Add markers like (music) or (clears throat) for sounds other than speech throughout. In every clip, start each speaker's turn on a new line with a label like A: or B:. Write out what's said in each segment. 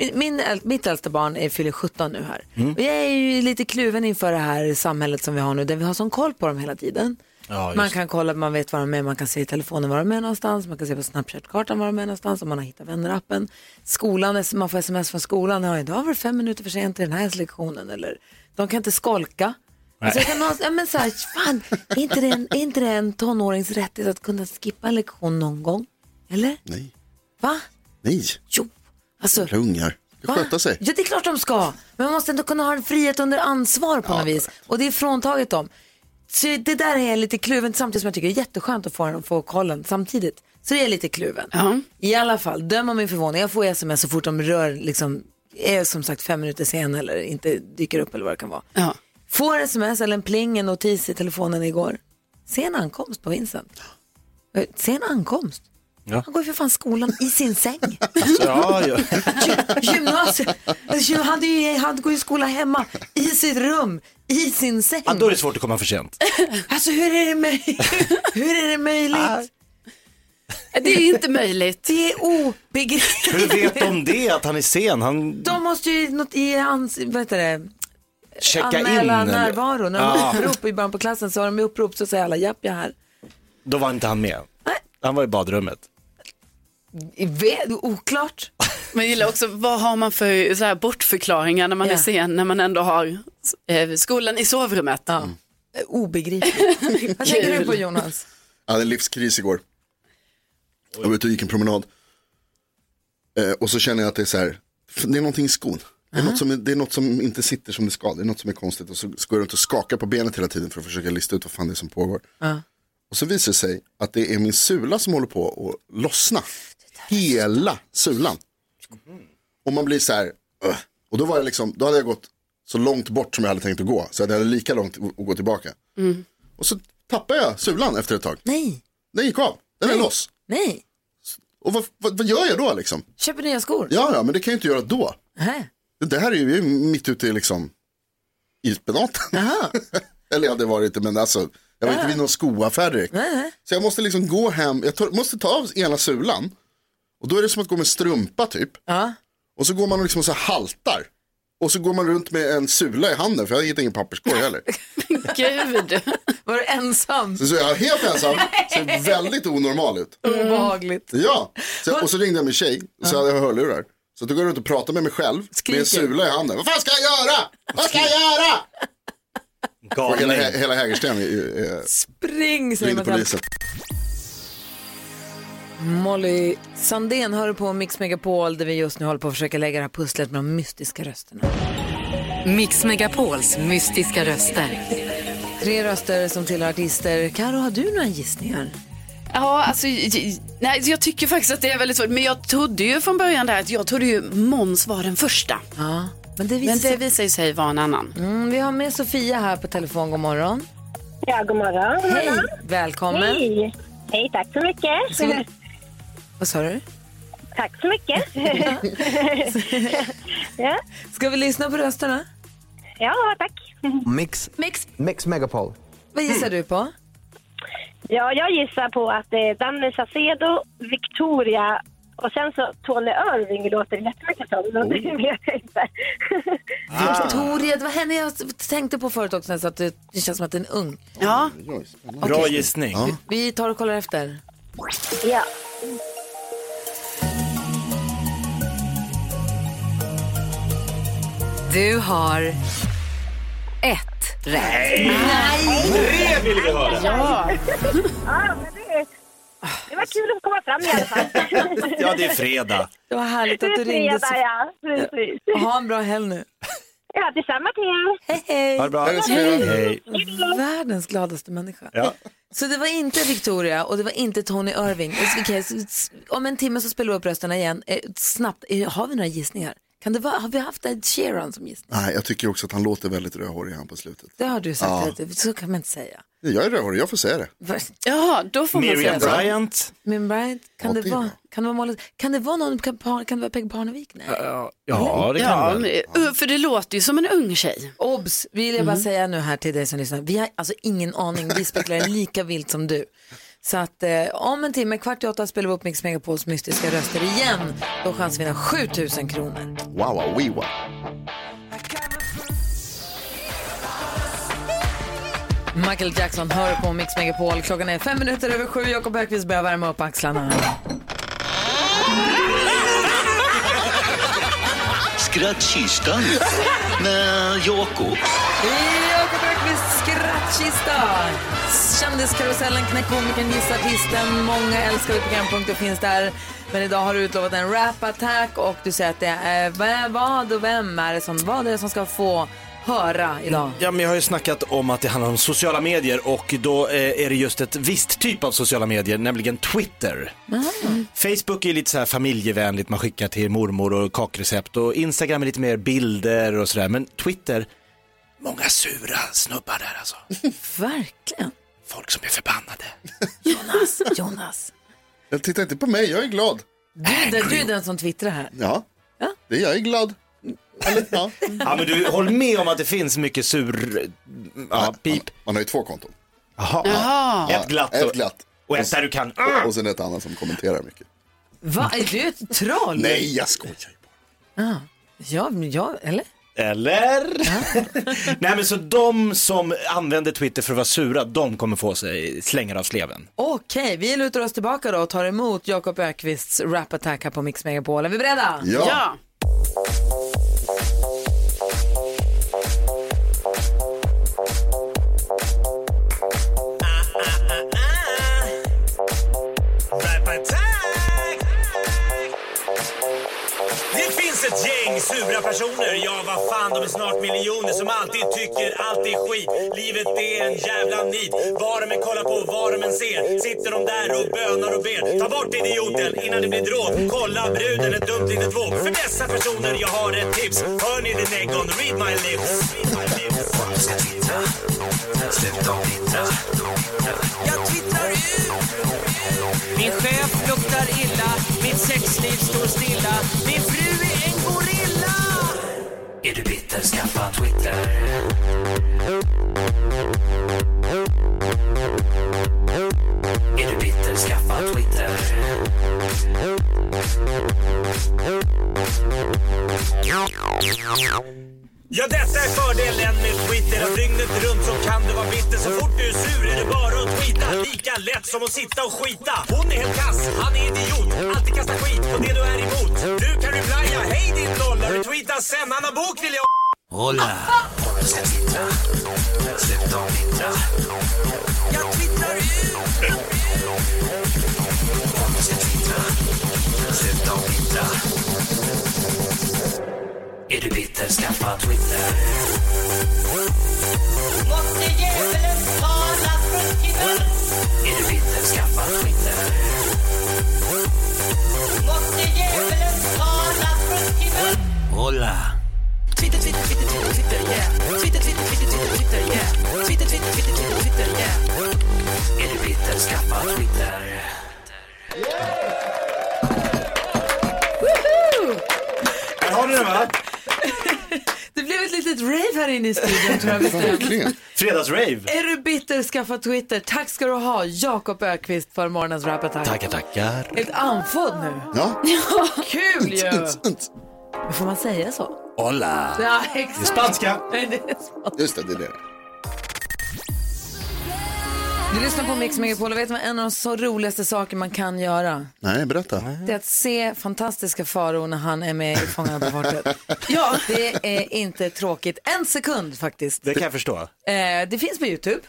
A: Min, min, mitt äldsta barn är, fyller 17 nu här. Och jag är ju lite kluven inför det här samhället som vi har nu där vi har sån koll på dem hela tiden.
B: Ja,
A: man kan kolla, man vet var de är, man kan se i telefonen var de är någonstans, man kan se på Snapchat-kartan var de är någonstans, om man har hittat vänner-appen. Skolan, man får sms från skolan, ja idag var det fem minuter för sent till den här lektionen, eller de kan inte skolka. Alltså jag kan ha, ja, men så här, fan, är inte, det en, är inte det en tonårings rättighet att kunna skippa en lektion någon gång? Eller?
C: Nej.
A: Va?
C: Nej,
A: Jo, alltså.
C: jävla ungar. Det
A: Va?
C: sköta sig.
A: Ja, det är klart de ska. Men man måste ändå kunna ha en frihet under ansvar på något vis. Och det är fråntaget dem. Så det där är jag lite kluven samtidigt som jag tycker det är jätteskönt att få, den, få kollen samtidigt. Så det är lite kluven. I alla fall, döm om min förvåning. Jag får sms så fort de rör, liksom, är som sagt fem minuter sen eller inte dyker upp eller vad det kan vara.
D: Ja.
A: Får sms eller en pling, en notis i telefonen igår. Sen ankomst på Vincent. Eh, Sen ankomst.
B: Ja.
A: Han går ju för fan skolan i sin säng.
B: Alltså, ja, ja.
A: Gy- Gymnasiet. Alltså, Han, hade ju, han går i skola hemma, i sitt rum, i sin säng.
B: ja, då är det svårt att komma för sent.
A: Alltså hur är det, möj- hur är det möjligt?
D: Det är inte möjligt.
A: Det är obegripligt.
B: Hur vet de det, att han är sen? Han
A: De måste ju något i hans, vad heter det,
B: checkar in.
A: anmäla
B: eller?
A: närvaro. När de
B: Ja.
A: har upprop i början på klassen så har de upprop så säger alla japp jag är här.
B: Då var inte han med. Han var i badrummet.
A: Oklart.
D: Men jag gillar också, vad har man för så här, bortförklaringar när man
A: Ja.
D: är sen, när man ändå har eh, skolan i sovrummet?
A: Ja. Obegripligt. (laughs) Vad tänker du på Jonas?
C: Jag hade en livskris igår. Jag var ute och gick en promenad. Eh, och så känner jag att det är så här, det är någonting i skon. Det är, något som, det är något som inte sitter som det ska, det är något som är konstigt. Och så går jag runt och skakar på benet hela tiden för att försöka lista ut vad fan det är som pågår.
A: Ja.
C: Och så visar det sig att det är min sula som håller på att lossna. Hela sulan. Och man blir så här, "Ugh." och då var jag liksom, då hade jag gått så långt bort som jag hade tänkt att gå. Så jag hade lika långt att gå tillbaka. Och så tappade jag sulan efter ett tag.
A: Nej,
C: Den gick av, den är loss.
A: nej.
C: Och vad, vad, vad gör jag då liksom?
A: Köper nya skor?
C: Ja, ja, men det kan jag inte göra då.
A: Nähä.
C: Det här är ju vi är ju mitt ute i liksom ispenaten.
A: Jaha. (laughs)
C: Eller ja, det var det inte, men alltså, jag var inte vid någon skoaffär direkt.
A: Nej, nej.
C: Så jag måste liksom gå hem, jag tar, måste ta av ena sulan. Och då är det som att gå med strumpa typ.
A: Ja.
C: Och så går man och liksom så här haltar. Och så går man runt med en sula i handen, för jag hittade ingen papperskorg heller. (laughs)
D: Gud.
A: Var du ensam?
C: Så, så jag är helt ensam, ser väldigt onormal ut.
A: Obehagligt.
C: Ja, så, och så ringde jag min tjej, så hade jag hörlurar. Så då går jag runt och pratar med mig själv
A: Skriker.
C: med en sula i handen. Vad fan ska jag göra? Vad ska jag göra? Och hela,
B: Galning.
C: hela Hägersten är- är- är-
A: Spring säger
C: polisen.
A: Molly Sandén hör på Mix Megapol där vi just nu håller på att försöka lägga det här pusslet med de mystiska rösterna.
E: Mix Megapols mystiska röster.
A: Tre röster som tillhör artister. Karo, har du några gissningar?
D: Ja, alltså, nej, jag tycker faktiskt att det är väldigt svårt. Men jag trodde ju från början där att jag trodde ju Måns var den första.
A: Ja, men det visar
D: Men
A: sig...
D: det visar ju sig vara en annan.
A: Mm, vi har med Sofia här på telefon. God morgon.
F: Ja, god morgon.
A: Hej, välkommen.
F: Hej. Hej, tack så mycket.
A: Ska vi- Vad sa du?
F: Tack så mycket. (laughs) ja.
A: Ska vi lyssna på rösterna?
F: ja, tack.
G: Mix, Mix. Mix Megapol.
A: Vad gissar du på?
F: Ja, jag gissar på att det är Danny Saucedo, Victoria och sen så Tony Irving låter det jättemycket som. Men det vet jag inte.
A: Victoria, det var henne jag tänkte på förut också. Så att det, det känns som att den är ung.
D: Ja.
B: Bra gissning.
A: Vi tar och kollar efter.
F: ja.
E: Du har ett rätt.
B: Det vill vi höra.
D: ja.
F: ja men det, det var kul att komma fram i alla fall.
B: Ja, det är fredag.
A: Det var härligt
F: Det
A: att
F: är
A: du ringde.
F: fredag, ja. Precis.
A: Ha en bra helg nu.
F: Ja, detsamma till er.
A: Hej, hej.
B: Ha det bra.
C: Hej.
B: Hej.
A: Världens gladaste människa.
B: Ja.
A: Så det var inte Victoria och det var inte Tony Irving. S- om en timme så spelar vi upp rösterna igen. Eh, Snabbt, eh, har vi några gissningar? Kan det vara, har vi haft Ed Sheeran som gissning?
C: Nej, jag tycker också att han låter väldigt rödhårig han på slutet.
A: Det har du sagt,
C: Ja.
A: så kan man inte säga.
C: Jag är rödhårig, jag får säga det.
D: Ja, då får man säga
B: Miriam
D: så.
B: Bryant.
A: Min Bryant, kan, det
C: det
A: vara, kan det vara målet? Kan det vara någon, kan, kan det vara Peg Parnevik? Nej.
B: Ja, ja, det kan
D: Ja,
B: det
D: men, för det låter ju som en ung tjej.
A: Obs, vill jag bara säga nu här till dig som lyssnar. Vi har alltså ingen aning, vi spekulerar lika vilt som du. Så att eh, om en timme, kvart i åtta, spelar vi upp Mix Megapols mystiska röster igen. Då chans att vinna 7000 kronor.
C: Wow, wow, wow.
A: Michael Jackson hör på Mix Megapol. Klockan är fem minuter över sju. Jakob Högqvist börjar värma upp axlarna.
H: Skrattkistan med Jakob.
A: Jakob Högqvists skrattkista. Kändiskarusellen, Knäck komikern, Gissa artisten. Många älskade programpunkter finns där. Men idag har du utlovat en rap-attack och du säger att det är vad- och vem är det som, vad är det som ska få höra idag?
B: Ja, men jag har ju snackat om att det handlar om sociala medier och då eh, är det just ett visst typ av sociala medier, nämligen Twitter. Facebook är lite så här familjevänligt, man skickar till mormor och kakrecept och Instagram är lite mer bilder och sådär, men Twitter, många sura snubbar där alltså. (laughs)
A: Verkligen.
B: Folk som är förbannade. (laughs)
A: Jonas, Jonas.
C: Jag tittar inte på mig, jag är glad.
A: Du, är den- du är den som twittrar här.
C: Ja, det är jag är glad. Eller, ja. (laughs)
B: Ja, men du håller med om att det finns mycket sur, ja, pip.
C: Man har ju två konton.
B: Jaha. Ett glatt
C: Ett
B: och,
C: glatt.
B: och ett där du kan,
C: Och sen ett annat som kommenterar mycket.
A: Va, är du ett troll?
C: Nej, jag skojar ju bara.
A: Ah. Ja, men ja, eller?
B: Eller? (laughs) Nej men så de som använder Twitter för att vara sura, de kommer få sig slängar av sleven.
A: Okej, vi lutar oss tillbaka då och tar emot Jakob Ökvists rap-attack här på Mix Megapol. Är vi beredda?
C: Ja.
D: Ja.
I: Det finns ett gäng sura personer, ja vad fan de är snart miljoner som alltid tycker allt är skit. Livet är en jävla nit, vad de än kollar på, vad de än ser. Sitter de där och bönar och ber. Ta bort idioten innan det blir dråp. Kolla bruden, ett dumt litet våg. För dessa personer, jag har ett tips. Hör ni det, Negon? read my lips. Read my lips. Ska twittra, sluta twittra. Jag twittrar ut. Min chef luktar illa, mitt sexliv står stilla, min fru är en gorilla. Är du bitter, skaffa Twitter. Är du bitter, skaffa Twitter. Ja, detta är fördelen med Twitter. Att dygnet runt så kan du vara bitter. Så fort du är sur är det bara att tweeta. Lika lätt som att sitta och skita. Hon är helt kass, han är idiot. Alltid kasta skit på det du är emot. Du kan replya, hej din nolla. Retweeta sen, han har bok vill jag... Hola. Ska twittra. Sluta twittra. Jag twittrar ut. Ska twittra. Sluta twittra. Är du bitter, skaffa Twitter. Måste djävulen tala fruktiga? Är du bitter, skaffa Twitter. Måste djävulen tala fruktiga? Hola. Twitter, Twitter, Twitter, Twitter, Twitter, yeah. Twitter, Twitter, Twitter, Twitter, Twitter, yeah. Twitter, Twitter, Twitter, Twitter, Twitter, yeah. Är du bitter, skaffa Twitter.
B: Här har ni den va?
A: Ett litet rave här inne i studion tror jag bestämt.
B: Fredagsrave.
A: Är du bitter, skaffa Twitter. Tack ska du ha, Jakob Ökvist för morgonens rap-attack.
B: Tackar, tackar.
A: Ett andfådd nu.
C: Ja.
A: Kul ju!
C: Int, int.
A: Men Får man säga så?
B: Hola.
A: Ja,
B: Det är
A: exakt.
B: spanska. (laughs)
A: Nej, det är så.
C: Just det, det är det.
A: Du lyssnar på Mix Megapol och vet vad en av de så roligaste saker man kan göra?
C: Nej, berätta.
A: Det är att se fantastiska Faro när han är med i Fångarna på fortet. (laughs) Ja, det är inte tråkigt. En sekund faktiskt.
B: Det kan jag förstå.
A: Eh, det finns på YouTube.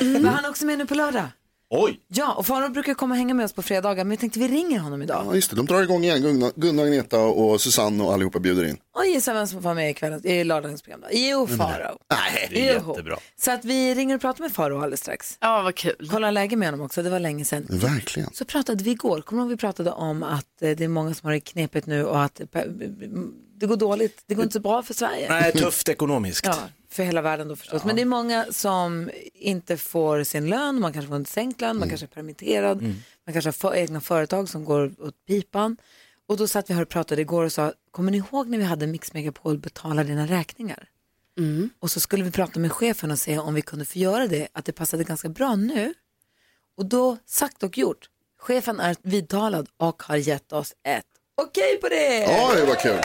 A: Men (laughs) han är också med nu på lördag.
B: Oj.
A: Ja, och Faro brukar komma och hänga med oss på fredagar, men vi tänkte vi ringer honom idag.
C: Ja, just det. De drar igång igen. Gunnar, Gunnar Agneta och Susanne och allihopa bjuder in.
A: Och gissa vem som får vara med ikväll, i lördagens program då? Jo, Faro.
B: Nej, det är
A: Jo.
B: jättebra.
A: Så att vi ringer och pratar med Faro alldeles strax.
D: Ja, vad kul.
A: Kolla läge med honom också, det var länge sedan.
C: Verkligen.
A: Så pratade vi igår, kommer du ihåg vi pratade om att eh, det är många som har det knepigt nu och att eh, det går dåligt. Det går inte så bra för Sverige.
B: Nej, tufft ekonomiskt.
A: Ja, för hela världen då förstås. Men det är många som inte får sin lön, man kanske får en sänkt lön, man kanske är permitterad, man kanske har för, egna företag som går åt pipan. Och då satt vi här och pratade igår och sa, kommer ni ihåg när vi hade Mix Megapol betala dina räkningar? Och så skulle vi prata med chefen och se om vi kunde få göra det, att det passade ganska bra nu. Och då, sagt och gjort, chefen är vidtalad och har gett oss ett okej på det.
C: Oj, vad kul.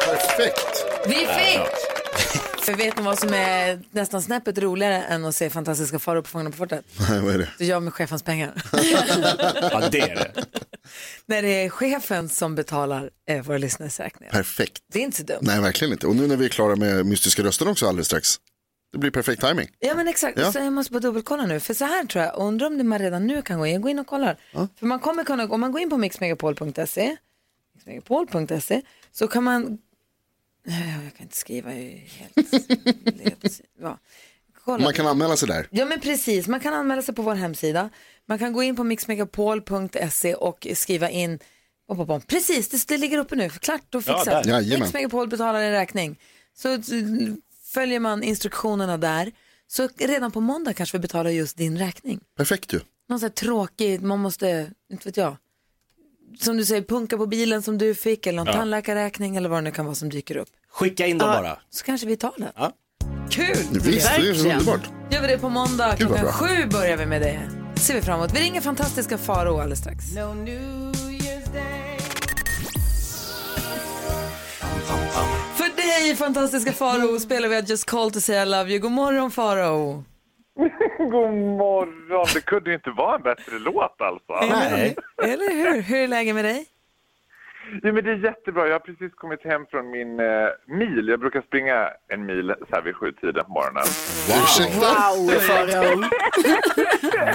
C: Perfekt.
A: Vi fick! (laughs) För vet ni vad som är nästan snäppet roligare än att se fantastiska faror på Fångarna på fortet? (laughs)
C: Nej, vad är det?
A: Det gör med chefens pengar. (laughs)
B: Ja, det är det.
A: När det är chefen som betalar eh, våra lyssnares räkningar.
C: Perfekt.
A: Det är inte så dumt.
C: Nej, verkligen inte. Och nu när vi är klara med mystiska röster också alldeles strax. Det blir perfekt timing.
A: Ja men exakt,
C: Ja.
A: så jag måste bara dubbelkolla nu. För så här tror jag, undrar om det man redan nu kan gå in, gå in och kollar. För man kommer kunna, om man går in på mixmegapol.se, mixmegapol.se, så kan man, Nej, jag kan inte skriva, jag är helt ja. Kolla.
C: Man kan anmäla sig där.
A: Ja men precis, man kan anmäla sig på vår hemsida. Man kan gå in på mixmegapol.se och skriva in, bom, bom, bom. precis det, det ligger uppe nu, klart och
C: Ja,
A: fixat.
C: där. Jajamän.
A: Mix Megapol betalar en räkning. Så följer man instruktionerna där, så redan på måndag kanske vi betalar just din räkning.
C: Perfekt ju.
A: Någon sån här tråkig, man måste, inte vet jag, som du säger, punka på bilen som du fick eller någon
B: Ja.
A: tandläkarräkning eller vad det nu kan vara som dyker upp.
B: Skicka in dem
A: Ja,
B: bara.
A: Så kanske vi tar den.
B: Ja.
A: Kul!
C: Visst, det är underbart.
A: Gör vi det på måndag
C: vad
A: klockan sju börjar vi med det. ser vi fram emot. Vi ringer fantastiska Faro alldeles strax. För dig fantastiska Faro spelar vi I just call to say I love you. God morgon Faro. (laughs)
J: God morgon. Det kunde ju inte vara en bättre låt alltså.
A: Eller hur? Hur är läget med dig?
J: Ja, men det är jättebra. Jag har precis kommit hem från min eh, mil. Jag brukar springa en mil så här vid sjutiden på morgonen.
C: Ursäkta?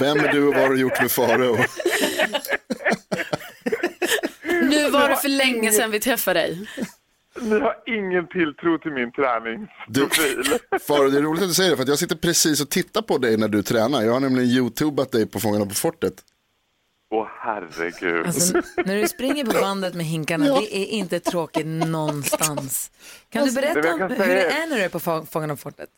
C: (laughs) Vem är du och vad har du gjort med Farao?
D: Nu var det för länge sedan vi träffade dig.
J: Ni har ingen tilltro till min träningsprofil. (laughs)
C: Farao, det är roligt att du säger det för att jag sitter precis och tittar på dig när du tränar. Jag har nämligen youtubat dig på Fångarna på fortet.
J: Åh herregud.
A: Alltså, när du springer på bandet med hinkarna, (laughs) det är inte tråkigt någonstans. Kan du
J: Men
A: berätta om
J: kan
A: hur det är när du är på Fång- Fångarna på fortet?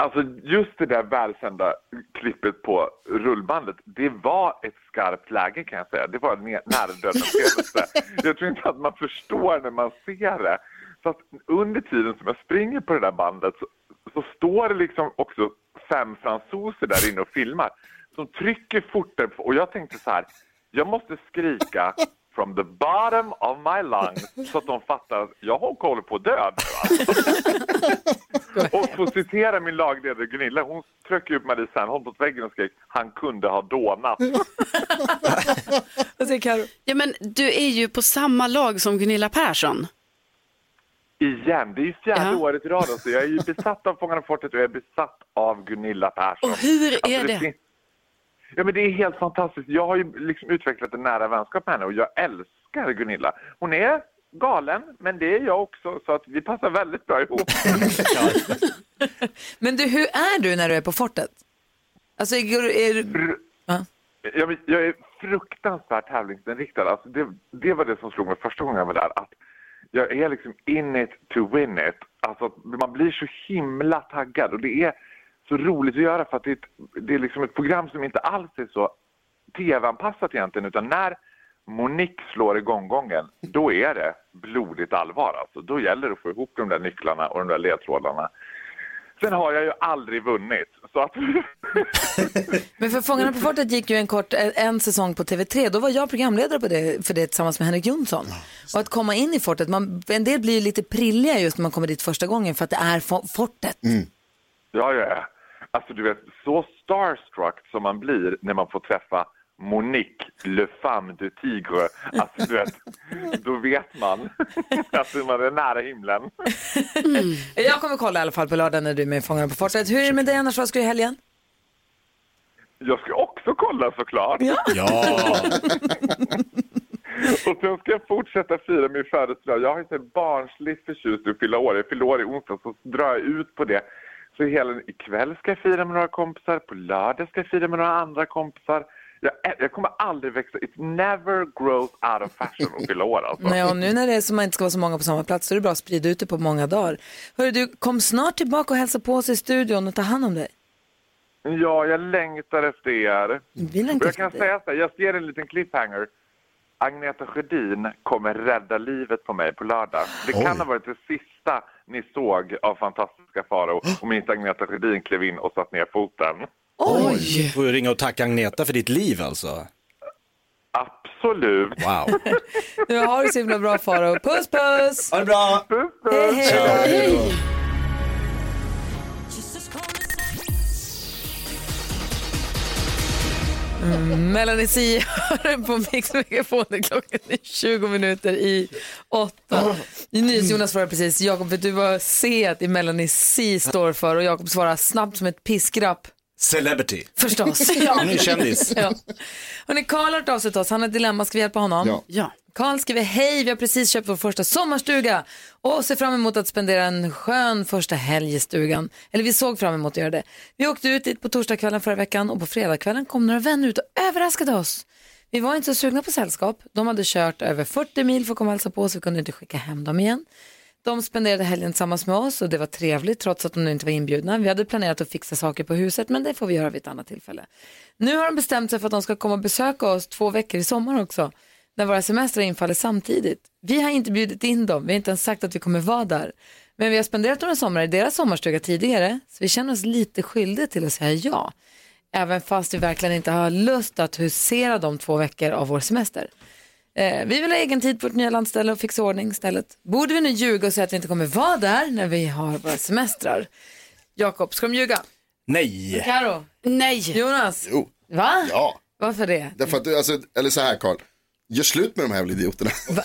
J: Alltså just det där välkända klippet på rullbandet, det var ett skarpt läge kan jag säga. Det var en nä- nära döden upplevelse. (laughs) Jag tror inte att man förstår när man ser det. Så att under tiden som jag springer på det där bandet så, så står det liksom också fem fransoser där inne och filmar som trycker fortare på, och jag tänkte så här, jag måste skrika (laughs) from the bottom of my lungs (laughs) så att de fattar att jag håller på att dö nu. (laughs) Och få citera min lagledare Gunilla, hon tryckte upp Marie Serneholt mot väggen och skrek han kunde ha dånat. (laughs)
A: Vad säger Karo?
D: Ja, men du är ju på samma lag som Gunilla Persson.
J: Igen, det är ju fjärde året i rad. Alltså. Jag är ju besatt av Fångarna på fortet och jag är besatt av Gunilla Persson.
D: Och hur är
J: Alltså,
D: det?
J: fin- Ja, men det är helt fantastiskt. Jag har ju liksom utvecklat en nära vänskap med henne och jag älskar Gunilla. Hon är galen, men det är jag också, så att vi passar väldigt bra ihop. (laughs)
A: Men du, hur är du när du är på fortet? Alltså, är, du- ja.
J: Jag, jag är fruktansvärt tävlingsinriktad. Alltså det, det var det som slog mig första gången jag var där. Att jag är liksom in it to win it. Alltså man blir så himla taggad och det är så roligt att göra för att det är ett, det är liksom ett program som inte alls är så tv-anpassat egentligen utan när Monique slår igång gången, då är det blodigt allvar alltså. Då gäller det att få ihop de där nycklarna och de där ledtrådarna. Sen har jag ju aldrig vunnit, så att (laughs)
A: Men för Fångarna på fortet gick ju en kort, en säsong på TV3. Då var jag programledare på det, för det tillsammans med Henrik Jonsson. Och att komma in i fortet, man, en del blir ju lite prilliga just när man kommer dit första gången för att det är fo- fortet.
J: Ja, ja, ja. Alltså du vet, så starstruck som man blir när man får träffa Monique, le femme du tigre. Alltså du vet, då vet man (laughs) att man är nära himlen.
A: Jag kommer kolla i alla fall på lördag när du är med i Fångarna på fortet. Hur är det med dig annars? Vad ska du i helgen?
J: Jag ska också kolla såklart.
B: Ja. (laughs)
J: Och sen ska jag fortsätta fira min födelsedag. Jag har så barnsligt förtjust i att fylla år. Jag fyller år i onsdag så drar jag ut på det. Så hela ikväll ska jag fira med några kompisar, på lördag ska jag fira med några andra kompisar. Jag, jag kommer aldrig växa. It never grows out of fashion att fylla år alltså.
A: Nej, och nu när det är som man inte ska vara så många på samma plats så är det bra att sprida ut det på många dagar. Hörru, du, kom snart tillbaka och hälsa på oss i studion och ta hand om dig.
J: Ja, jag längtar efter er. Jag
A: efter
J: kan säga så här, jag ser en liten cliffhanger. Agneta Sjödin kommer rädda livet på mig på lördag. Det kan ha varit det sista ni såg av fantastiska Farao om inte Agneta Sjödin klev in och satt ner foten.
B: Oj! Får du ringa och tacka Agneta för ditt liv alltså?
J: Absolut.
B: Wow. (laughs)
A: Du har det så himla bra Farao. Puss puss!
B: Ha det bra!
J: Puss,
A: Hej, hej,
B: Ciao.
A: hej. Mm, Melanie C hör på Mix Megapol. Klockan är 20 minuter i åtta. NyhetsJonas svarade precis, Jakob vet du vad C i Melanie C står för? Och Jakob svarar snabbt som ett piskrapp.
B: Celebrity.
A: Förstås. (laughs)
B: Han är ju kändis.
A: Ja. Hörrni, Karl har hört av sig till oss. Han har ett dilemma. Ska vi hjälpa honom?
C: Ja.
D: Ja.
A: Karl skriver, hej, vi har precis köpt vår första sommarstuga och ser fram emot att spendera en skön första helg i stugan. Eller vi såg fram emot att göra det. Vi åkte ut dit på torsdagskvällen förra veckan och på fredagskvällen kom några vänner ut och överraskade oss. Vi var inte så sugna på sällskap. De hade kört över 40 mil för att komma och hälsa på oss. Vi kunde inte skicka hem dem igen. De spenderade helgen tillsammans med oss och det var trevligt trots att de nu inte var inbjudna. Vi hade planerat att fixa saker på huset men det får vi göra vid ett annat tillfälle. Nu har de bestämt sig för att de ska komma och besöka oss två veckor i sommar också. När våra semestrar infaller samtidigt. Vi har inte bjudit in dem, vi har inte ens sagt att vi kommer vara där. Men vi har spenderat några somrar i deras sommarstuga tidigare så vi känner oss lite skyldiga till att säga ja. Även fast vi verkligen inte har lust att husera de två veckor av vår semester. Eh, vi vill ha egen tid på vårt nya landställe och fixa ordning istället. Borde vi nu ljuga och säga att vi inte kommer vara där när vi har våra semestrar? Jakob, ska de ljuga?
B: Nej.
A: Karo?
D: Nej.
A: Jonas?
C: Jo,
A: Va?
C: ja.
A: Varför det?
C: Därför att, du- alltså, eller så här Karl. Gör slut med de här jävla idioterna. (laughs)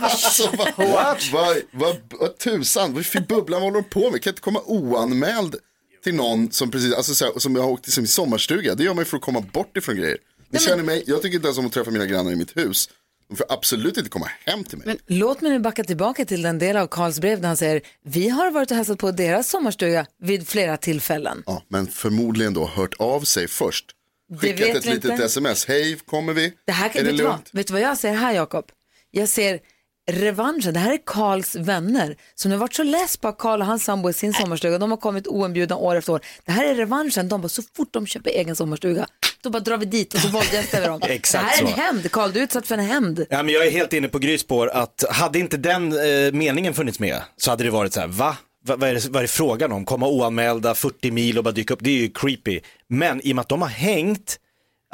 C: alltså, vad, vad, vad, vad, vad tusan, vad för bubblan håller de på med? Kan inte komma oanmäld till någon som precis, alltså så här, som jag har åkt till sin sommarstuga. Det gör man ju för att komma bort ifrån grejer. Ni känner mig, jag tycker inte ens om att träffa mina grannar i mitt hus. De får absolut inte komma hem till mig.
A: Låt mig nu backa tillbaka till den del av Karls brev där han säger vi har varit och hälsat på deras sommarstuga vid flera tillfällen.
C: Ja, men förmodligen då hört av sig först.
A: Det
C: Skickat ett litet
A: inte.
C: sms, hej kommer vi?
A: Det här
C: är
A: kan,
C: det
A: vet, vad?
C: lugnt?
A: vet du vad jag ser här Jakob? Jag ser revanschen. Det här är Karls vänner som har varit så less på att Karl och hans sambo i sin sommarstuga. De har kommit oinbjudna år efter år. Det här är revanschen. De bara så fort de köper egen sommarstuga då bara drar vi dit och så våldgästar vi dem. (laughs) Det här är en
B: så.
A: hämnd. Karl, du är utsatt för en hämnd.
B: Ja, men jag är helt inne på Grys spår att hade inte den eh, meningen funnits med så hade det varit så här, va? Va, vad, är det, vad är det frågan om? Komma oanmälda 40 mil och bara dyka upp, det är ju creepy. Men i och med att de har hängt,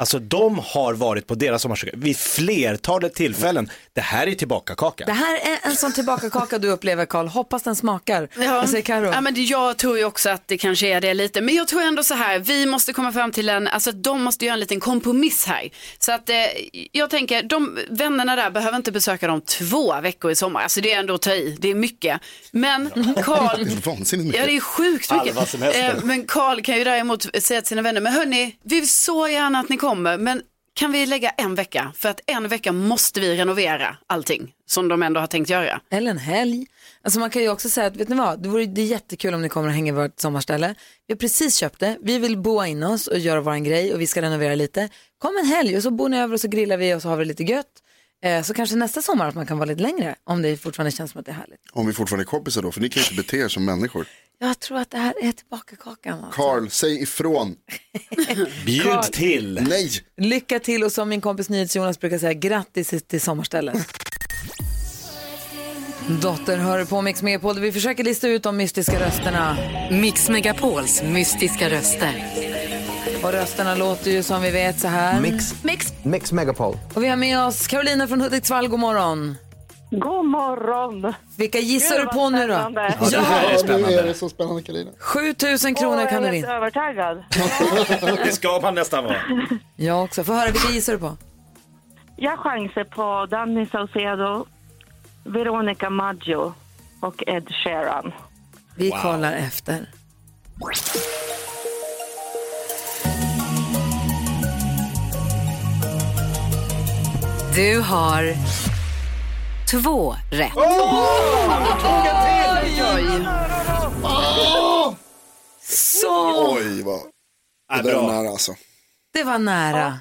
B: alltså de har varit på deras sommarstuga vid flertalet tillfällen. Det här är tillbaka-kaka.
A: Det här är en sån tillbakakaka du upplever Karl. Hoppas den smakar. Vad säger Karo?
D: Ja, men det- jag tror ju också att det kanske är det lite. Men jag tror ändå så här, vi måste komma fram till en, alltså de måste göra en liten kompromiss här. Så att eh, jag tänker, de vännerna där behöver inte besöka dem två veckor i sommar. Alltså det är ändå att ta i, det är mycket. Men Karl, (laughs)
C: Det är vansinnigt mycket.
D: Ja, det är sjukt mycket. Eh, Men Karl kan ju däremot säga till sina vänner, men hörni, vi vill så gärna att ni kommer, men kan vi lägga en vecka? För att en vecka måste vi renovera allting som de ändå har tänkt göra.
A: Eller en helg. Alltså man kan ju också säga att, vet ni vad, det vore det är jättekul om ni kommer och hänger i vårt sommarställe. Vi har precis köpt det, vi vill boa in oss och göra vår grej och vi ska renovera lite. Kom en helg och så bor ni över och så grillar vi och så har vi det lite gött. Eh, så kanske nästa sommar att man kan vara lite längre om det fortfarande känns som att det är härligt.
C: Om vi fortfarande är kompisar då, för ni kan ju inte bete er som människor.
A: Jag tror att det här är tillbakakakan. Alltså.
C: Karl, säg ifrån. (laughs)
B: Bjud
A: Karl.
B: till.
C: Nej,
A: Lycka till och som min kompis NyhetsJonas brukar säga, grattis till sommarstället. Dotter hör på Mix Megapol där vi försöker lista ut de mystiska rösterna.
E: Mix Megapols mystiska röster.
A: Och rösterna låter ju som vi vet så här.
G: Mix.
A: Mix.
G: Mix Megapol.
A: Och vi har med oss Carolina från Hudiksvall, god morgon.
F: God morgon.
A: Vilka gissar
F: Gud,
A: du på nu då?
F: spännande.
B: Ja, det är
C: nu är
B: spännande.
C: det så spännande Carina.
A: 7000 kronor kan du
F: jag är
A: vinna.
F: övertaggad. (laughs)
B: Det ska man nästan vara.
A: Jag också. Få höra, vilka gissar du på?
F: Jag chansar på Danny Saucedo, Veronica Maggio och Ed Sheeran.
A: Vi kollar efter.
E: Du har två rätt.
A: Så!
C: Oj, vad. Det där är
B: bra.
C: nära alltså.
A: Det var nära.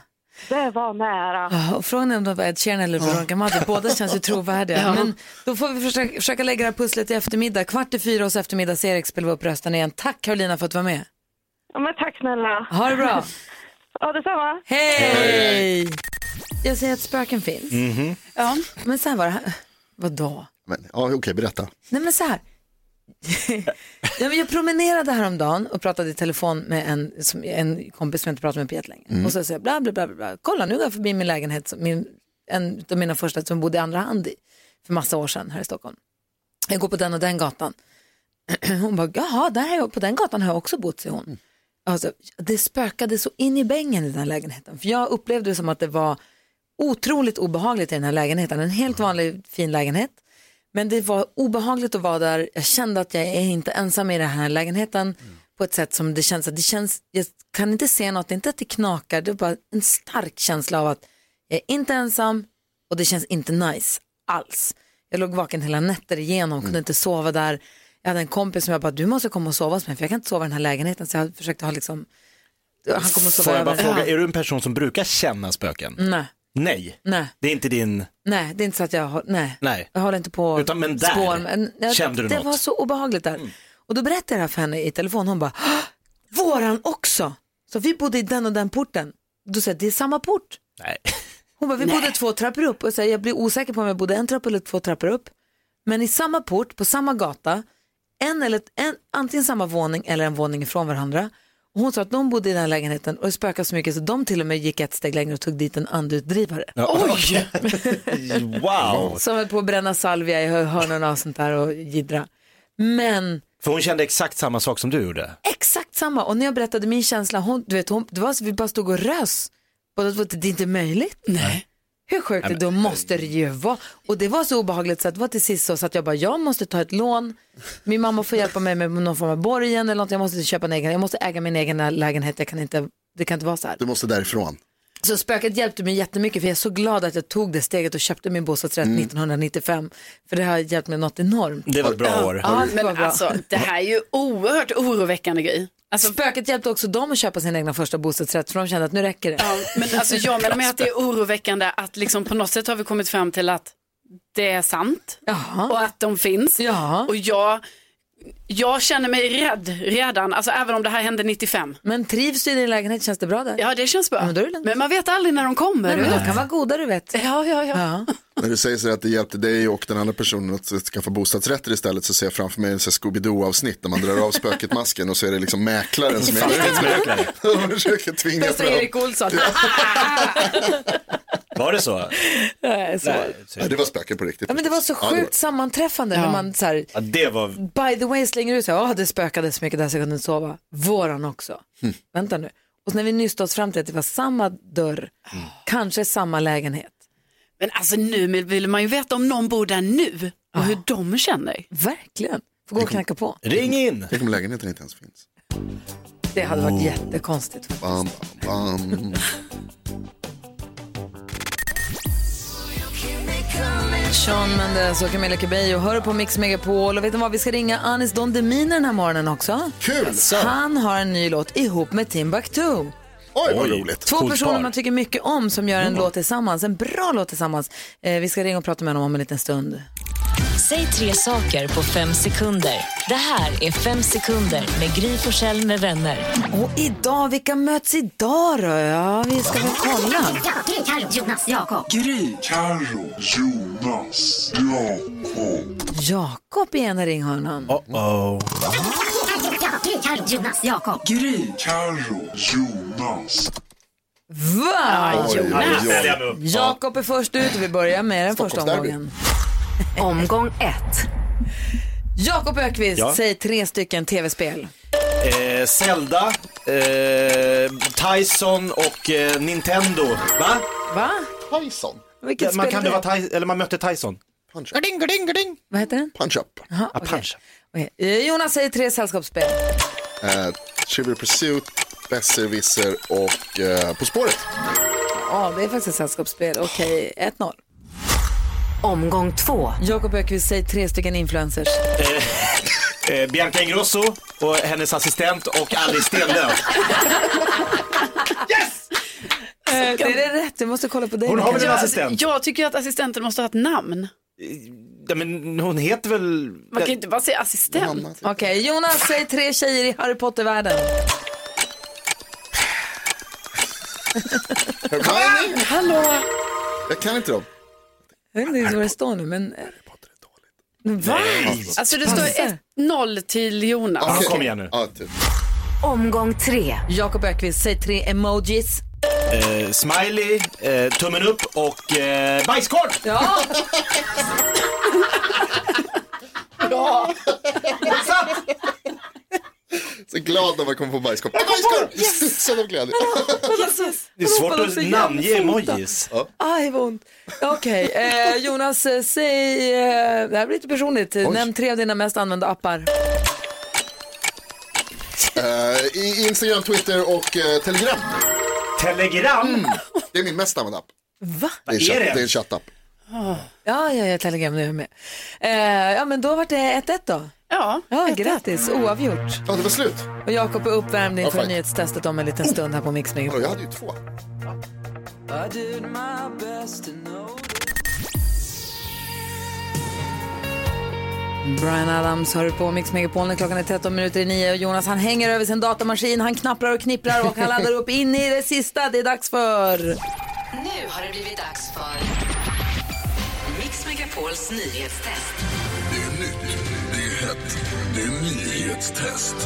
F: Det var nära.
A: Och frågan är om det var Ed Sheeran eller Veronica Maggio. Båda känns ju (laughs) trovärdiga.
D: Ja.
A: Men då får vi försöka, försöka lägga det här pusslet i eftermiddag. Kvart i fyra hos eftermiddags-Erik spelar vi upp rösten igen. Tack Carolina för att du var med.
F: Ja, men tack snälla.
A: Ha det bra. (laughs)
F: Ja, detsamma.
A: Hej! Jag säger att spöken finns.
C: Mhm.
A: Ja. Men sen var det här. Vadå?
C: Men, ja, okej, berätta.
A: Nej men så här. (laughs) jag promenerade häromdagen och pratade i telefon med en, som, en kompis som jag inte pratat med på jättelänge.
K: Mm.
A: Och så säger jag bla bla bla bla, bla. Kolla nu går jag förbi min lägenhet, som- min, en av mina första som bodde i andra hand i för massa år sedan här i Stockholm. Jag går på den och den gatan. (clears throat) Hon bara, jaha, där har jag, på den gatan har jag också bott, säger hon. Alltså, det spökade så in i bängen i den här lägenheten. För jag upplevde det som att det var otroligt obehagligt i den här lägenheten. En helt vanlig fin lägenhet. Men det var obehagligt att vara där. Jag kände att jag är inte ensam i den här lägenheten på ett sätt som det känns att det känns, jag kan inte se något, inte att det knakar, det är bara en stark känsla av att jag är inte ensam och det känns inte nice alls. Jag låg vaken hela nätter igenom, kunde inte sova där. Jag hade en kompis som jag bara, du måste komma och sova hos mig för jag kan inte sova i den här lägenheten. Så jag försökte ha liksom, han kommer att sova
B: Får jag bara
A: över.
B: fråga, är du en person som brukar känna spöken?
A: Nej,
B: Nej,
A: nej,
B: det är inte din,
A: nej, det är inte så att jag, har- nej.
B: nej.
A: Jag håller inte på
B: Utan, men där.
A: Men, jag,
B: kände du
A: det
B: något? Mm.
A: var så obehagligt där. Och då berättade jag det här för henne i telefon. Hon bara, "Hå! våran också. Så vi bodde i den och den porten. Då sa jag, det är samma port.
B: Nej.
A: Hon bara, vi bodde två trappor upp. Och så här, jag blir osäker på om jag bodde en trappa eller två trappor upp. Men i samma port, på samma gata, en eller, en, antingen samma våning eller en våning ifrån varandra. Och hon sa att de bodde i den här lägenheten och det spökade så mycket så de till och med gick ett steg längre och tog dit en andutdrivare. (laughs)
B: Oj! wow!
A: Som höll på att bränna salvia i hörnorna och sånt där och jiddra. Men
B: För hon kände exakt samma sak som du gjorde.
A: exakt samma. Och när jag berättade min känsla, hon, du vet, hon, det var så vi bara stod och rös. Båda två, det är inte möjligt. Nej. Hur sjukt det? Då måste det ju vara. Och det var så obehagligt så att det var till sist så att jag bara, jag måste ta ett lån. Min mamma får hjälpa mig med någon form av borgen eller något. Jag måste köpa en egen, jag måste äga min egen lägenhet. Jag kan inte, det kan inte vara så här.
C: Du måste därifrån.
A: Så spöket hjälpte mig jättemycket för jag är så glad att jag tog det steget och köpte min bostadsrätt 1995. För det har hjälpt mig något enormt.
B: Det var ett bra år.
A: Ja,
D: Men alltså, det här är ju oerhört oroväckande grej. Alltså,
A: Spöket hjälpte också dem att köpa sin egna första bostadsrätt för de kände att nu räcker det.
D: ja, men (laughs) alltså, jag menar med att det är oroväckande att liksom på något sätt har vi kommit fram till att det är sant och att de finns. Och jag, jag känner mig rädd redan, alltså även om det här hände 95.
A: Men trivs du i din lägenhet, känns det bra där?
D: Ja, det känns bra.
A: men det lugnt.
D: Men man vet aldrig när de kommer.
A: Nej, men de kan vara goda du vet.
D: Ja, ja, ja.
C: När du säger att det hjälpte dig och den andra personen att skaffa bostadsrätter istället så ser jag framför mig en Scooby-Doo-avsnitt när man drar av spöket-masken och så är det liksom mäklaren som är
B: Fastighetsmäklare. (laughs)
C: De försöker tvinga
A: Bästa
C: fram.
A: Erik Olsson.
B: Var det så? (laughs)
A: Nej, så.
C: Ja, det var spöket på riktigt.
A: Ja, men det var så
C: Ja, det
A: sjukt sammanträffande när man så här,
B: Ja, det var...
A: by the way slänger ut så här, det spökade så mycket där så jag kunde inte sova. Våran också. Vänta nu. Och när vi nyste oss fram till att det var samma dörr, kanske samma lägenhet.
D: Men alltså nu vill man ju veta om någon bor där nu och hur de känner.
A: Verkligen. Får gå och knacka på.
B: Ring in!
C: Tänk om lägenheten inte ens finns.
A: Det hade varit jättekonstigt.
C: Bam, bam, bam.
A: Sean Mendes och Camilla Cabello hör på Mix Megapol och vet ni vad, vi ska ringa Anis Don Demina den här morgonen också.
C: Kul!
A: Han har en ny låt ihop med Timbuktu.
C: Oj, vad roligt.
A: Två
B: Coolt
A: personer
B: par.
A: man tycker mycket om som gör en låt tillsammans, en bra låt tillsammans. Eh, vi ska ringa och prata med honom om en liten stund.
K: Säg tre saker på fem sekunder. Det här är Fem sekunder med Gry Forssell med vänner.
A: Och idag, vilka möts idag då? Ja, vi ska väl kolla.
L: Gry, Carro, Jonas, Jakob.
M: Gry, Carro, Jonas, Jakob.
A: Jakob i ena ringhörnan.
B: Oh-oh.
L: Carro, Jonas, Jakob.
M: Gry, Carro, Jonas.
A: Va?
C: Oj, oj, oj.
A: Jakob är först ut och vi börjar med den första omgången. (laughs)
E: Omgång ett.
A: Jakob Ökvist,
B: Ja.
A: säg tre stycken tv-spel.
B: Eh, Zelda, eh, Tyson och eh, Nintendo. Va?
A: Va?
C: Tyson.
A: Vilket
B: man,
A: spel
B: kan
A: är
B: det
A: det?
B: vara Ty- eller man mötte Tyson.
C: Punch up.
B: Garding, garding, garding.
A: Vad heter den?
C: Punch up.
A: Aha,
B: Ja,
A: okej.
B: punch.
A: Okej. Eh, Jonas säger tre sällskapsspel.
C: Eh, Trivial Pursuit, Besserwisser och eh, På spåret.
A: Ja, det är faktiskt ett sällskapsspel. Okej, 1-0.
E: Omgång två.
A: Jakob Ökvist säger tre stycken influencers.
B: Eh, Bianca Ingrosso och hennes assistent och Alice Stenlöf. (laughs)
D: också.
A: Eh, Det är rätt, jag måste kolla på dig.
B: Hon har väl en assistent?
D: Jag tycker att assistenten måste ha ett namn.
B: Ja, men hon heter väl...
D: Man kan ju inte bara säga assistent.
A: Okej, Jonas, säg tre tjejer i Harry Potter-världen.
C: Hermione?
A: Hallå?
C: Jag kan inte dem.
A: Jag vet inte ens vad det står nu, men... Va?
D: Alltså det står 1-0 till Jonas.
C: Okej.
B: kom igen nu.
C: Typ.
E: Omgång tre.
A: Jakob Ökvist, säg tre emojis.
B: Eh, smiley, eh, tummen upp och eh, bajskorv!
A: Ja! (laughs)
C: Ja. Så glad när man kommer på bajskorv. Bajskorv! (laughs) Så av glädje.
B: Det är svårt att namnge emojis.
A: Aj, vad ont. Okej, eh, Jonas, eh, säg... Eh, det här blir lite personligt. Nämn tre av dina mest använda appar.
C: Eh, Instagram, Twitter och eh, Telegram.
B: Telegram?
C: Mm. Det är min mest använda app.
A: Va?
C: Det är, chatt, det är en chattapp.
A: Ja, ja, ja, Telegram, nu är jag med. Eh, ja, men då var det 1-1 då.
D: Ja.
A: Ja, grattis. Oavgjort.
C: Ja, det var slut.
A: Och Jakob är uppvärmd inför
C: Ja,
A: nyhetstestet om en liten stund här på Mix Megapol.
C: Jag hade ju två.
A: Brian Adams hör på Mix Megapol när klockan är 13 minuter i nio och Jonas han hänger över sin datamaskin, han knapprar och knipprar och han laddar upp in i det sista. Det är dags för...
E: Nu har det blivit dags för Mix Megapols nyhetstest.
M: Det är nytt, det är hett, det är nyhetstest.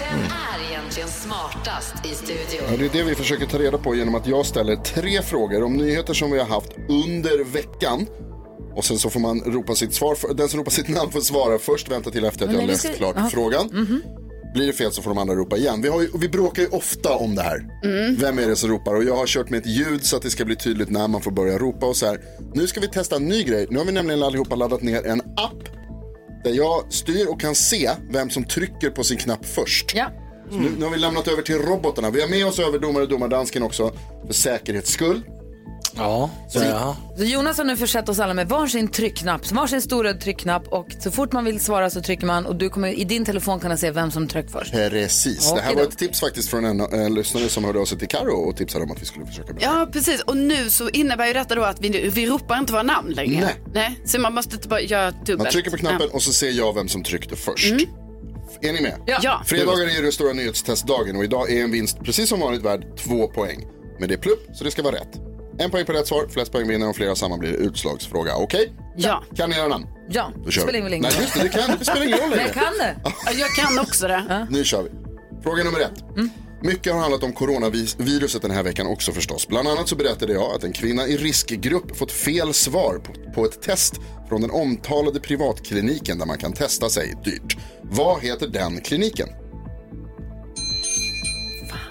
E: Vem är egentligen smartast i studion?
C: Ja, det är det vi försöker ta reda på genom att jag ställer tre frågor om nyheter som vi har haft under veckan. Och sen så får man ropa sitt svar. För, den som ropar sitt namn får svara först, vänta till efter att jag har läst klart
A: Aha.
C: frågan. Blir det fel så får de andra ropa igen. Vi, har ju, vi bråkar ju ofta om det här. Vem är det som ropar? Och jag har kört med ett ljud så att det ska bli tydligt när man får börja ropa och så här. Nu ska vi testa en ny grej. Nu har vi nämligen allihopa laddat ner en app där jag styr och kan se vem som trycker på sin knapp först.
A: Ja.
C: Så nu, nu har vi lämnat över till robotarna. Vi har med oss överdomare och domardansken också för säkerhets skull.
B: Ja, så ja.
A: Så Jonas har nu försett oss alla med varsin tryckknapp, varsin stor röd tryckknapp och så fort man vill svara så trycker man och du kommer i din telefon kunna se vem som tryckte först.
C: Precis. Det här var ett tips faktiskt från en eh, lyssnare som hörde av sig till Karo och tipsade om att vi skulle försöka med.
D: Ja, precis. Och nu så innebär ju detta då att vi, vi ropar inte våra namn längre.
C: Nej.
D: Nej. Så man måste inte bara göra dubbelt.
C: Man trycker på knappen och så ser jag vem som tryckte först. Är ni med?
D: Ja. ja.
C: Fredagar är det stora nyhetstestdagen och idag är en vinst precis som vanligt värd två poäng. Men det är plupp så det ska vara rätt. En poäng på rätt svar, flest poäng vinner och flera samma blir det utslagsfråga. Okej?
D: Ja.
C: Kan ni era namn?
A: Ja,
C: Då kör
A: spelar
C: vi.
A: ingen
C: Nej
A: roll.
C: just det, det, kan, det spelar ingen roll längre.
A: jag kan det.
D: Ja, Jag kan också det.
C: Nu kör vi. Fråga nummer ett. Mycket har handlat om coronaviruset den här veckan också förstås. Bland annat så berättade jag att en kvinna i riskgrupp fått fel svar på, på ett test från den omtalade privatkliniken där man kan testa sig dyrt. Vad heter den kliniken?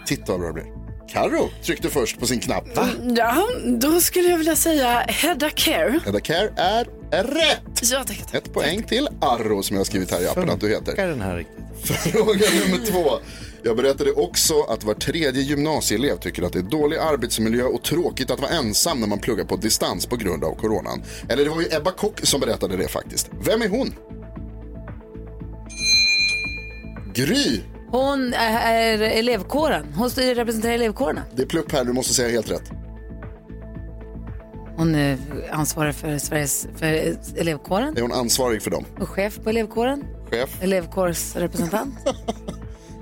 C: Titta vad bra det blir. Karo tryckte först på sin knapp. Va?
D: Ja, då skulle jag vilja säga Hedda Care.
C: Hedda Care är rätt.
D: Ja, tack.
C: Ett poäng till Arro som jag har skrivit här i appen att du heter.
B: Funkar den här riktigt?
C: Fråga nummer två. Jag berättade också att var tredje gymnasieelev tycker att det är dålig arbetsmiljö och tråkigt att vara ensam när man pluggar på distans på grund av coronan. Eller det var ju Ebba Kock som berättade det faktiskt. Vem är hon? Gry.
A: Hon är elevkåren. Hon representerar elevkårerna.
C: Det är plupp här, du måste säga helt rätt.
A: Hon är ansvarig för Sveriges för elevkåren
C: Är hon ansvarig för dem?
A: och chef på elevkåren.
C: Chef?
A: Elevkårsrepresentant. (laughs)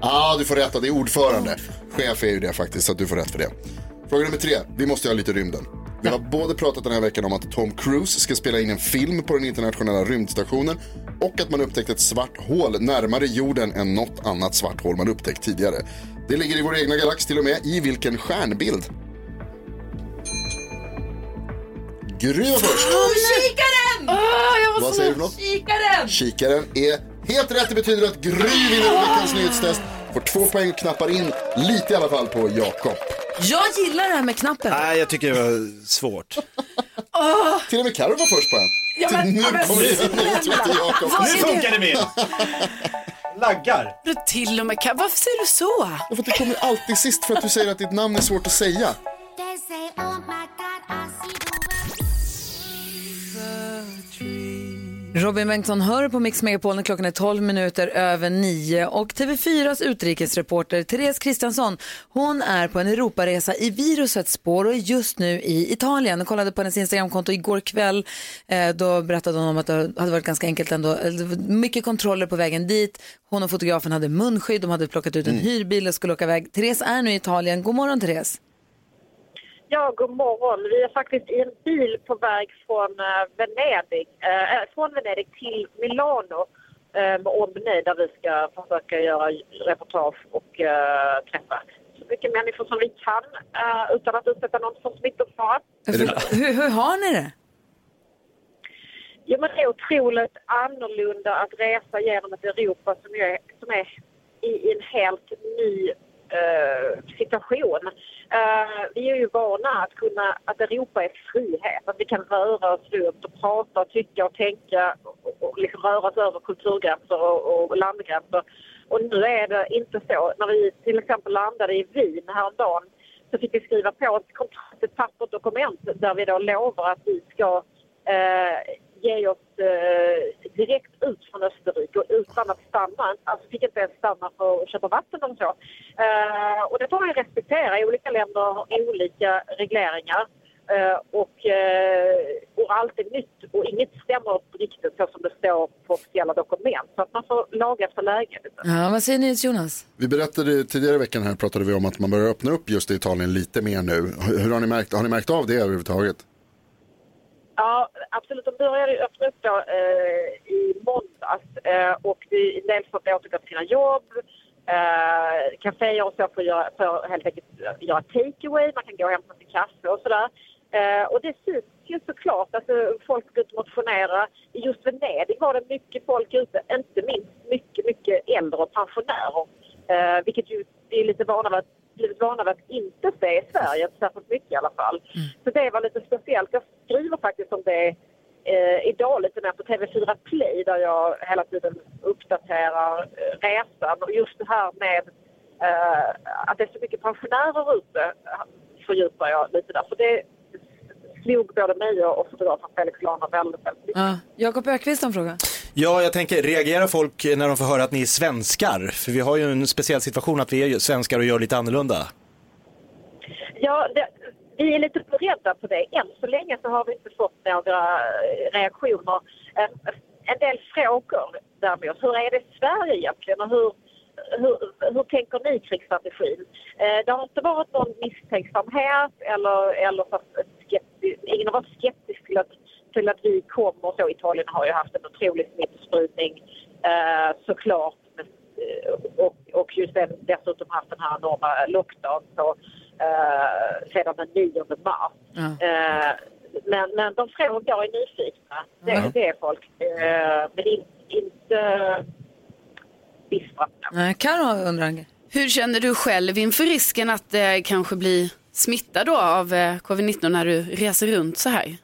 C: Ja, ah, du får rätt. Det är ordförande. Chef är ju det faktiskt, så att du får rätt för det. Fråga nummer tre. Vi måste ha lite rymden. Vi har både pratat den här veckan om att Tom Cruise ska spela in en film på den internationella rymdstationen och att man upptäckt ett svart hål närmare jorden än något annat svart hål man upptäckt tidigare. Det ligger i vår egna galax till och med. I vilken stjärnbild? Gry var först.
A: Kikaren!
D: jag
C: Vad säger du för något?
A: Kikaren!
C: Kikaren är helt rätt. Det betyder att Gry vinner veckans nyhetstest. Får två poäng och knappar in lite i alla fall på Jakob.
A: Jag gillar det här med knappen.
B: Nej, jag tycker det var svårt.
C: Till och med Carro var först på en.
D: Ja, men-
C: nu kommer det nyhet till Jakob.
B: Nu funkar det mer! Laggar.
D: Du till och med kan... Varför säger du så?
C: För att det kommer alltid sist för att du säger att ditt namn är svårt att säga.
A: Robin Bengtsson hör på Mix Megapol när klockan är 12 minuter över 9 och TV4s utrikesreporter Therese Kristiansson hon är på en Europaresa i virusets spår och är just nu i Italien. Jag kollade på hennes Instagramkonto igår kväll. Eh, då berättade hon om att det hade varit ganska enkelt ändå. Eh, Mycket kontroller på vägen dit. Hon och fotografen hade munskydd, de hade plockat ut en hyrbil och skulle åka iväg. Therese är nu i Italien. God morgon Therese.
N: Ja, god morgon. Vi är faktiskt i en bil på väg från eh, Venedig, eh, från Venedig till Milano eh, med omnejd där vi ska försöka göra reportage och eh, träffa så mycket människor som vi kan eh, utan att utsätta någon för smittofara.
A: Hur, hur har ni det?
N: Ja, men det är otroligt annorlunda att resa genom ett Europa som är, som är i, i en helt ny Eh, situation. Eh, vi är ju vana att, kunna, att Europa är frihet, att vi kan röra oss runt och prata, och tycka och tänka och, liksom röra oss över kulturgränser och, och landgränser. Och nu är det inte så. När vi till exempel landade i Wien häromdagen så fick vi skriva på ett kontrakt, ett pappert dokument där vi då lovar att vi ska eh, ge oss eh, direkt ut från Österrike och utan att stanna. Alltså fick inte ens stanna för att köpa vatten och så. Eh, och det får man ju respektera. Olika länder har olika regleringar. Eh, och, eh, och allt är nytt och inget stämmer riktigt så som det står på officiella dokument. Så att man får laga efter läge.
A: Ja, vad säger ni Jonas?
C: Vi berättade tidigare i veckan här pratade vi om att man börjar öppna upp just i Italien lite mer nu. Hur hur har ni märkt, har ni märkt av det överhuvudtaget?
N: Ja, absolut. De började ju öppna upp då, eh, i måndags eh, och det, en del får återgå till sina jobb. Eh, kaféer och så får, göra, får helt enkelt göra takeaway, man kan gå och hämta sin kaffe och sådär. Eh, och det syns ju såklart, alltså folk går ut och motionerar. I just Venedig var det mycket folk ute, inte minst mycket, mycket äldre och pensionärer. Eh, vilket ju vi är lite vana vid att blivit vana vid att inte se i Sverige, särskilt mycket i alla fall. Så det var lite speciellt. Jag skriver faktiskt om det eh, idag lite mer på TV4 Play där jag hela tiden uppdaterar eh, resan. Och just det här med eh, att det är så mycket pensionärer ute fördjupar jag lite där. För det slog både mig och fotografen Felix Lana väldigt, väldigt mycket.
A: Ja. Jakob Ökvist har en fråga.
B: Ja, jag tänker, reagerar folk när de får höra att ni är svenskar? För vi har ju en speciell situation att vi är ju svenskar och gör lite annorlunda.
N: Ja, det, vi är lite beredda på det. Än så länge så har vi inte fått några reaktioner. En, en del frågor däremot. Hur är det i Sverige egentligen och hur, hur, hur tänker ni krigsstrategin? Eh, det har inte varit någon misstänksamhet eller, eller så skeptisk, ingen har varit skeptisk till att, till att vi kommer så. Italien har ju haft en otrolig smittspridning eh, såklart. Men, eh, och, och just den, dessutom haft den här enorma lockdown så, eh, sedan den 9 mars. Eh, men, men de frågar är nyfikna. Det,
A: Ja.
N: det är folk. Eh, men in, inte bistra.
A: Nej, Karo undrar.
D: Hur känner du själv inför risken att eh, kanske bli smittad då av eh, covid-19 när du reser runt så här?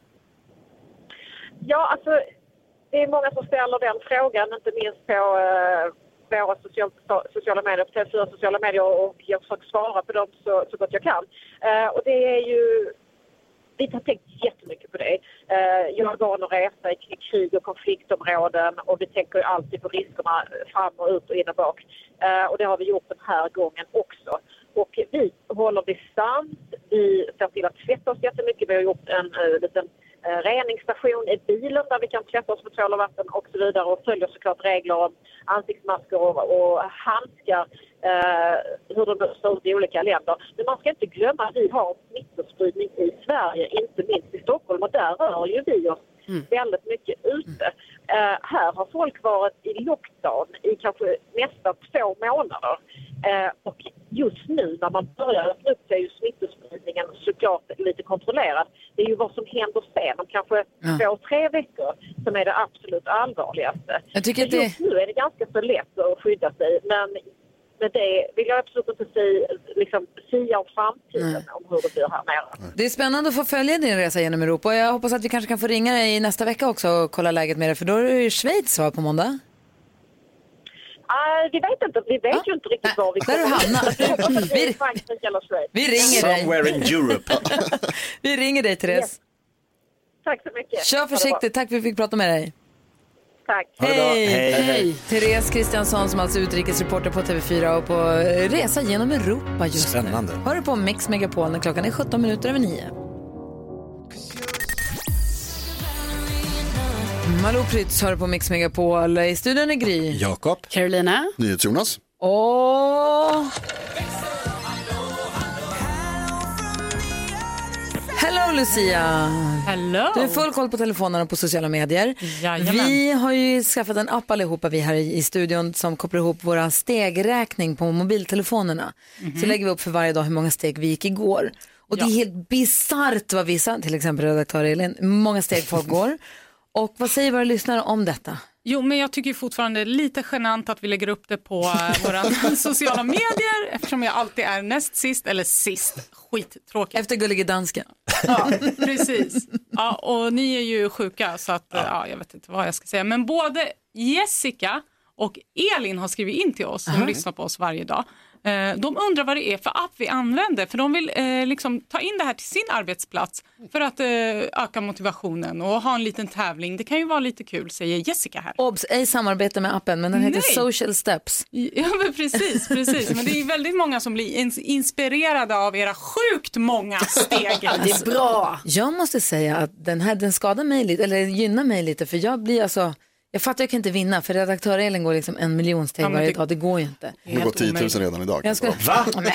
N: Ja, alltså det är många som ställer den frågan, inte minst på eh, våra social, sociala medier, på TV4 sociala medier och jag försöker svara på dem så, så gott jag kan. Eh, och det är ju, vi har tänkt jättemycket på det. Eh, jag är van att resa i krig och konfliktområden och vi tänker ju alltid på riskerna fram och ut och in och bak. Eh, och det har vi gjort den här gången också. Och vi håller distans, vi ser till att tvätta oss jättemycket. Vi har gjort en eh, liten eh, reningsstation i bilen där vi kan tvätta oss med tvål och vatten och så vidare och följer såklart regler om ansiktsmasker och, och handskar, eh, hur de ser ut i olika länder. Men man ska inte glömma att vi har smittospridning i Sverige, inte minst i Stockholm och där rör ju vi oss väldigt mycket ute. Eh, här har folk varit i lockdown i kanske nästan två månader. Eh, och just nu när man börjar öppna upp så är ju smittospridningen såklart lite kontrollerad. Det är ju vad som händer sen om kanske
A: Ja.
N: två, tre veckor som är det absolut allvarligaste.
A: Jag tycker det-
N: Just nu är det ganska så lätt att skydda sig men med det vill jag absolut inte säga, liksom, sia om framtiden om hur det blir här nere.
A: Det är spännande att få följa din resa genom Europa och jag hoppas att vi kanske kan få ringa dig nästa vecka också och kolla läget med dig för då är det ju Schweiz va, på måndag?
N: Ah, vi vet inte, vi vet ju inte riktigt var vi
A: där
N: kommer.
A: du hamnar. (laughs)
N: Vi...
A: Vi ringer dig.
B: Somewhere in Europe. (laughs)
A: Vi ringer dig Therese.
N: Tack så mycket.
A: Kör försiktigt, tack för att vi fick prata med dig.
F: Tack.
A: Hej! Therese Kristiansson som alltså är utrikesreporter på TV4 och på resa genom Europa just
B: Spännande.
A: nu. Hör du på Mix Megapol när klockan är 17 minuter över 9. Malou Prytz hör på Mix Megapol. I studion är Gry.
B: Jakob.
D: Carolina.
C: NyhetsJonas.
A: Och... Hello Lucia!
O: Hello!
A: Du har full koll på telefonerna och på sociala medier.
O: Jajamän.
A: Vi har ju skaffat en app allihopa vi här i studion som kopplar ihop våra stegräkning på mobiltelefonerna. Så lägger vi upp för varje dag hur många steg vi gick igår. Och det är helt bisarrt vad vissa, till exempel redaktör Elin, många steg folk (laughs) går. Och vad säger våra lyssnare om detta?
O: Jo, men jag tycker fortfarande det är lite genant att vi lägger upp det på eh, (laughs) våra sociala medier eftersom jag alltid är näst sist eller sist. Skittråkigt.
A: Efter Gullige Dansken.
O: Ja, precis. Ja, och ni är ju sjuka så att ja. ja, jag vet inte vad jag ska säga. Men både Jessica och Elin har skrivit in till oss som lyssnar på oss varje dag. Eh, De undrar vad det är för app vi använder för de vill eh, liksom ta in det här till sin arbetsplats för att eh, öka motivationen och ha en liten tävling. Det kan ju vara lite kul säger Jessica här.
A: Obs, ej samarbete med appen men den heter
O: Nej.
A: Social Steps. (laughs)
O: Ja men precis, precis. Men det är väldigt många som blir ins- inspirerade av era sjukt många steg. (laughs)
A: det är bra. Jag måste säga att den här den skadar mig lite, eller gynnar mig lite för jag blir alltså jag fattar jag kan inte vinna för redaktör Elin går liksom en miljon steg
C: Ja,
A: varje
C: det-
A: dag, det går ju inte.
C: Det har gått 10 000 redan idag.
A: Jag skulle...
C: Va?
A: Nej,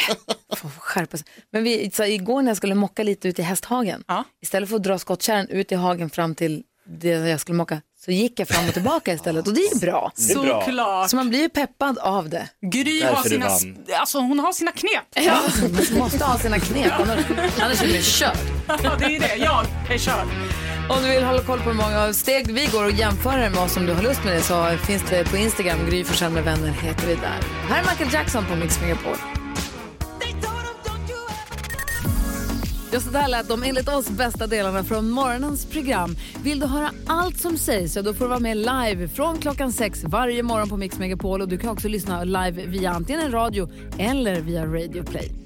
A: får skärpa sig. Men vi, så igår när jag skulle mocka lite ut i hästhagen, istället för att dra skottkärran ut i hagen fram till det jag skulle mocka, så gick jag fram och tillbaka istället och det är bra.
O: Det är bra. Såklart.
A: Så man blir ju peppad av det.
O: Gry har sina, alltså hon har sina knep.
A: Ja, man måste ha sina knep, annars, annars är det kört. (laughs)
O: Ja, det är det. Jag är körd.
A: Om du vill hålla koll på hur många steg vi går och jämföra med oss om du har lust med det så finns det på Instagram, Gry Forssell med vänner heter vi där. Här är Michael Jackson på Mix Megapol. Ja, så där lät de enligt oss bästa delarna från morgonens program. Vill du höra allt som sägs så då får du vara med live från klockan sex varje morgon på Mix Megapol och du kan också lyssna live via antingen radio eller via Radio Play.